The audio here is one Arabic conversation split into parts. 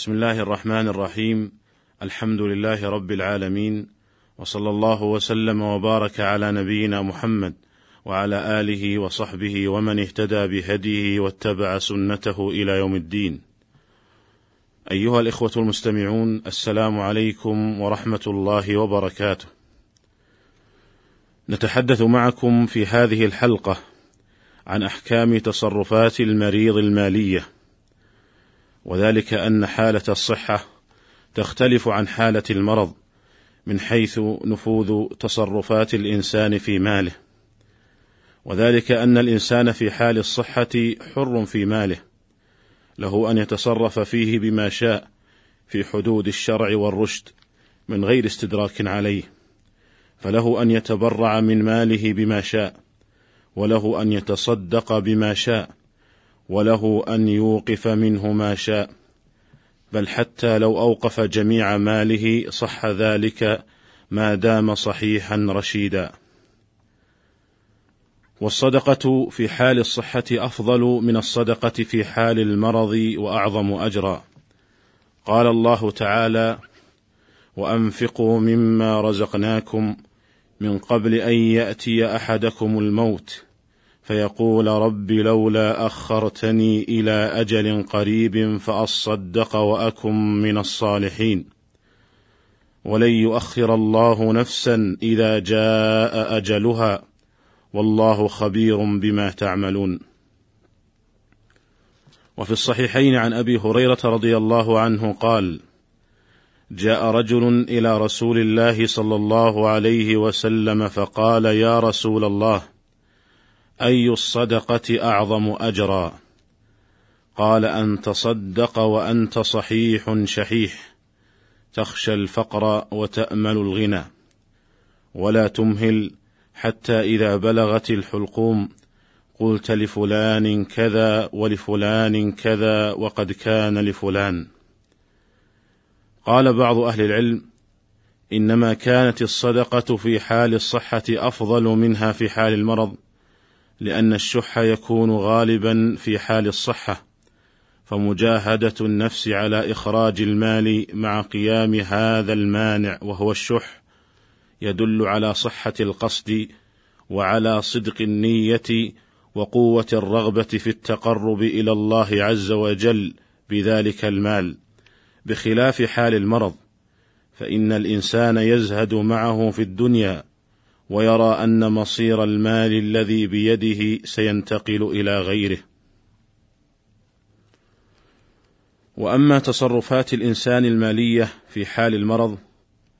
بسم الله الرحمن الرحيم الحمد لله رب العالمين وصلى الله وسلم وبارك على نبينا محمد وعلى اله وصحبه ومن اهتدى بهديه واتبع سنته إلى يوم الدين ايها الاخوه المستمعون السلام عليكم ورحمه الله وبركاته نتحدث معكم في هذه الحلقة عن أحكام تصرفات المريض المالية. وذلك أن حالة الصحة تختلف عن حالة المرض من حيث نفوذ تصرفات الإنسان في ماله. وذلك أن الإنسان في حال الصحة حر في ماله. له أن يتصرف فيه بما شاء في حدود الشرع والرشد من غير استدراك عليه. فله أن يتبرع من ماله بما شاء وله أن يتصدق بما شاء وله أن يوقف منه ما شاء بل حتى لو أوقف جميع ماله صح ذلك ما دام صحيحا رشيدا. والصدقة في حال الصحة أفضل من الصدقة في حال المرض وأعظم اجرا. قال الله تعالى وأنفقوا مما رزقناكم من قبل أن يأتي أحدكم الموت فيقول رب لولا أخرتني إلى أجل قريب فأصدق وأكن من الصالحين. ولن يؤخر الله نفسا إذا جاء أجلها. والله خبير بما تعملون. وفي الصحيحين عن أبي هريرة رضي الله عنه قال جاء رجل إلى رسول الله صلى الله عليه وسلم فقال يا رسول الله أي الصدقة أعظم أجرا؟ قال أن تصدق وأنت صحيح شحيح تخشى الفقر وتأمل الغنى ولا تمهل حتى إذا بلغت الحلقوم قلت لفلان كذا ولفلان كذا وقد كان لفلان. قال بعض أهل العلم إنما كانت الصدقة في حال الصحة أفضل منها في حال المرض لأن الشح يكون غالبا في حال الصحة فمجاهدة النفس على إخراج المال مع قيام هذا المانع وهو الشح يدل على صحة القصد وعلى صدق النية وقوة الرغبة في التقرب إلى الله عز وجل بذلك المال. بخلاف حال المرض فإن الإنسان يزهد معه في الدنيا ويرى أن مصير المال الذي بيده سينتقل إلى غيره. وأما تصرفات الإنسان المالية في حال المرض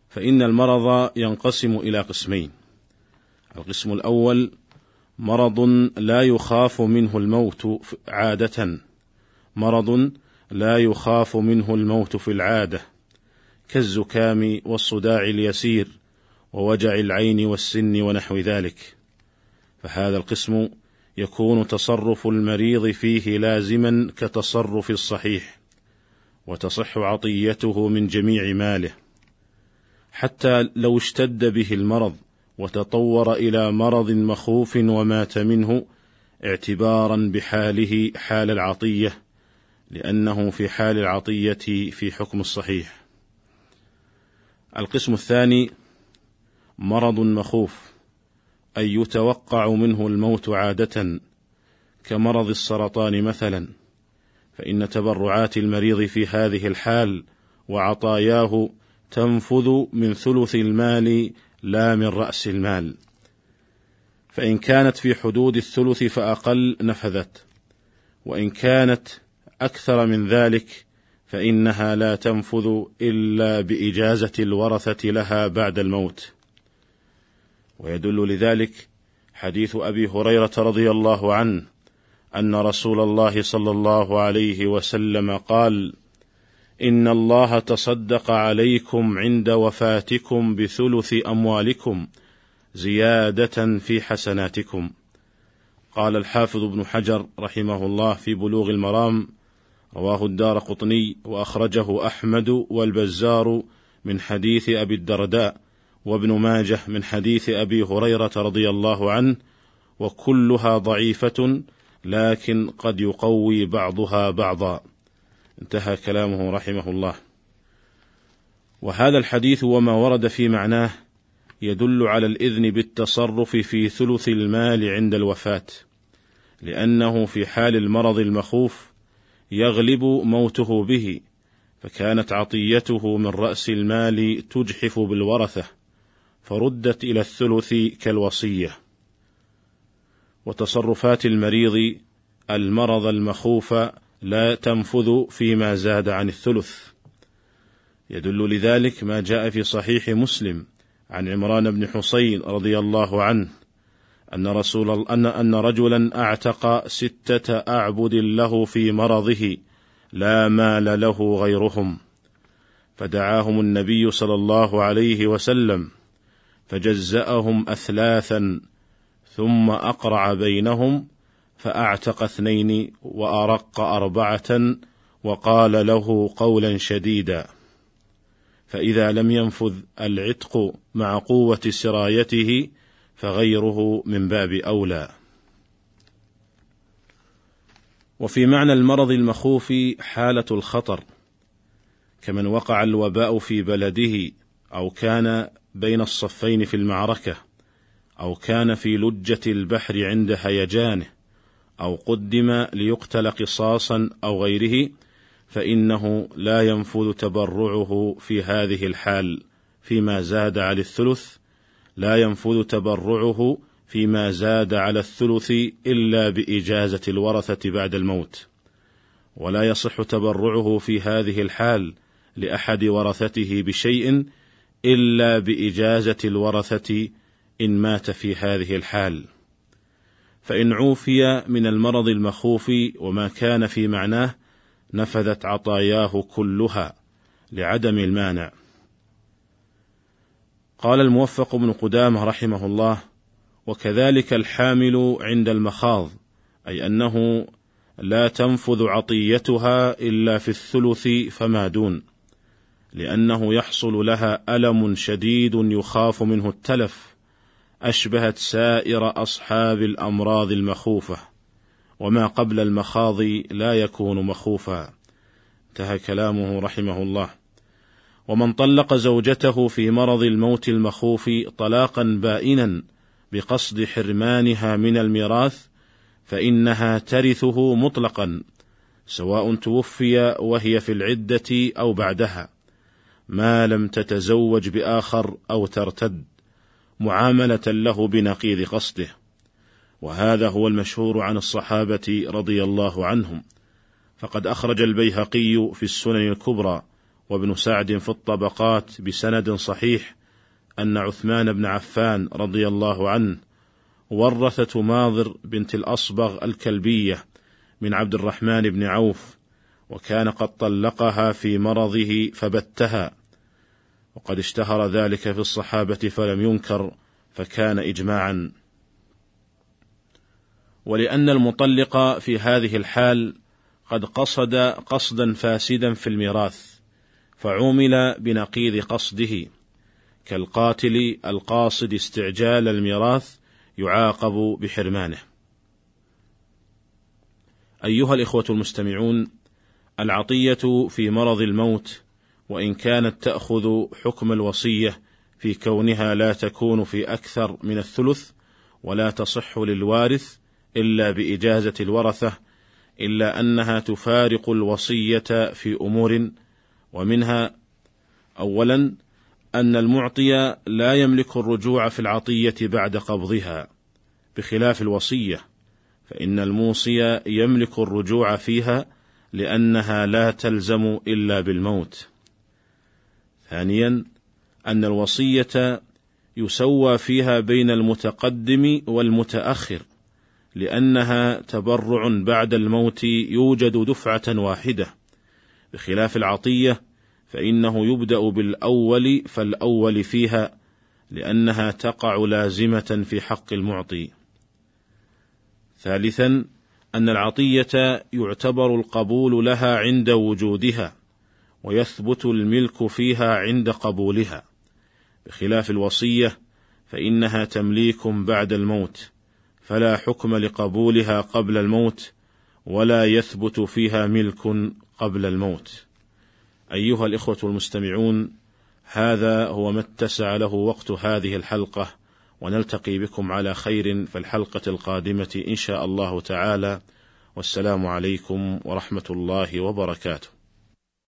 فإن المرض ينقسم إلى قسمين. القسم الأول مرض لا يخاف منه الموت عادة. مرض لا يخاف منه الموت في العادة كالزكام والصداع اليسير. ووجع العين والسن ونحو ذلك. فهذا القسم يكون تصرف المريض فيه لازما كتصرف الصحيح وتصح عطيته من جميع ماله. حتى لو اشتد به المرض وتطور إلى مرض مخوف ومات منه اعتبارا بحاله حال العطية لأنه في حال العطية في حكم الصحيح. القسم الثاني مرض مخوف أي يتوقع منه الموت عادة كمرض السرطان مثلا فإن تبرعات المريض في هذه الحال وعطاياه تنفذ من ثلث المال لا من رأس المال. فإن كانت في حدود الثلث فأقل نفذت وإن كانت أكثر من ذلك فإنها لا تنفذ إلا بإجازة الورثة لها بعد الموت. ويدل لذلك حديث أبي هريرة رضي الله عنه أن رسول الله صلى الله عليه وسلم قال إن الله تصدق عليكم عند وفاتكم بثلث أموالكم زيادة في حسناتكم. قال الحافظ ابن حجر رحمه الله في بلوغ المرام رواه الدار قطني وأخرجه أحمد والبزار من حديث أبي الدرداء وابن ماجه من حديث أبي هريرة رضي الله عنه وكلها ضعيفة لكن قد يقوي بعضها بعضا. انتهى كلامه رحمه الله. وهذا الحديث وما ورد في معناه يدل على الإذن بالتصرف في ثلث المال عند الوفاة لأنه في حال المرض المخوف يغلب موته به فكانت عطيته من رأس المال تجحف بالورثة. فردت إلى الثلث كالوصية. وتصرفات المريض المرض المخوف لا تنفذ فيما زاد عن الثلث. يدل لذلك ما جاء في صحيح مسلم عن عمران بن حسين رضي الله عنه أن رسول أن أن رجلا أعتق ستة أعبد له في مرضه لا مال له غيرهم فدعاهم النبي صلى الله عليه وسلم. فجزأهم أثلاثا ثم أقرع بينهم فأعتق اثنين وأرق أربعة وقال له قولا شديدا فإذا لم ينفذ العتق مع قوة سرايته فغيره من باب أولى. وفي معنى المرض المخوف حالة الخطر كمن وقع الوباء في بلده أو كان بين الصفين في المعركة أو كان في لجة البحر عند هيجانه أو قدم ليقتل قصاصا أو غيره فإنه لا ينفذ تبرعه في هذه الحال فيما زاد على الثلث لا ينفذ تبرعه فيما زاد على الثلث إلا بإجازة الورثة بعد الموت. ولا يصح تبرعه في هذه الحال لأحد ورثته بشيء إلا بإجازة الورثة إن مات في هذه الحال. فإن عوفي من المرض المخوف وما كان في معناه نفذت عطاياه كلها لعدم المانع. قال الموفق بن قدامة رحمه الله وكذلك الحامل عند المخاض أي أنه لا تنفذ عطيتها إلا في الثلث فما دون. لأنه يحصل لها ألم شديد يخاف منه التلف أشبهت سائر أصحاب الأمراض المخوفة وما قبل المخاض لا يكون مخوفا. انتهى كلامه رحمه الله. ومن طلق زوجته في مرض الموت المخوف طلاقا بائنا بقصد حرمانها من الميراث فإنها ترثه مطلقا سواء توفي وهي في العدة أو بعدها. ما لم تتزوج بآخر أو ترتد معاملة له بنقيض قصده. وهذا هو المشهور عن الصحابة رضي الله عنهم. فقد أخرج البيهقي في السنن الكبرى وابن سعد في الطبقات بسند صحيح أن عثمان بن عفان رضي الله عنه ورثت ماضر بنت الأصبغ الكلبية من عبد الرحمن بن عوف وكان قد طلقها في مرضه فبتها. وقد اشتهر ذلك في الصحابة فلم ينكر فكان اجماعا. ولأن المطلق في هذه الحال قد قصد قصدا فاسدا في الميراث فعومل بنقيض قصده. كالقاتل القاصد استعجال الميراث يعاقب بحرمانه. أيها الإخوة المستمعون العطية في مرض الموت وإن كانت تأخذ حكم الوصية في كونها لا تكون في أكثر من الثلث ولا تصح للوارث إلا بإجازة الورثة إلا أنها تفارق الوصية في أمور ومنها اولا أن المعطي لا يملك الرجوع في العطية بعد قبضها بخلاف الوصية فإن الموصي يملك الرجوع فيها لأنها لا تلزم إلا بالموت. ثانيا أن الوصية يسوى فيها بين المتقدم والمتأخر لأنها تبرع بعد الموت يوجد دفعة واحدة. بخلاف العطية فإنه يبدأ بالأول فالأول فيها لأنها تقع لازمة في حق المعطي. ثالثا أن العطية يعتبر القبول لها عند وجودها. ويثبت الملك فيها عند قبولها. بخلاف الوصية فإنها تمليك بعد الموت فلا حكم لقبولها قبل الموت ولا يثبت فيها ملك قبل الموت. أيها الإخوة المستمعون هذا هو ما اتسع له وقت هذه الحلقة ونلتقي بكم على خير في الحلقة القادمة إن شاء الله تعالى. والسلام عليكم ورحمة الله وبركاته.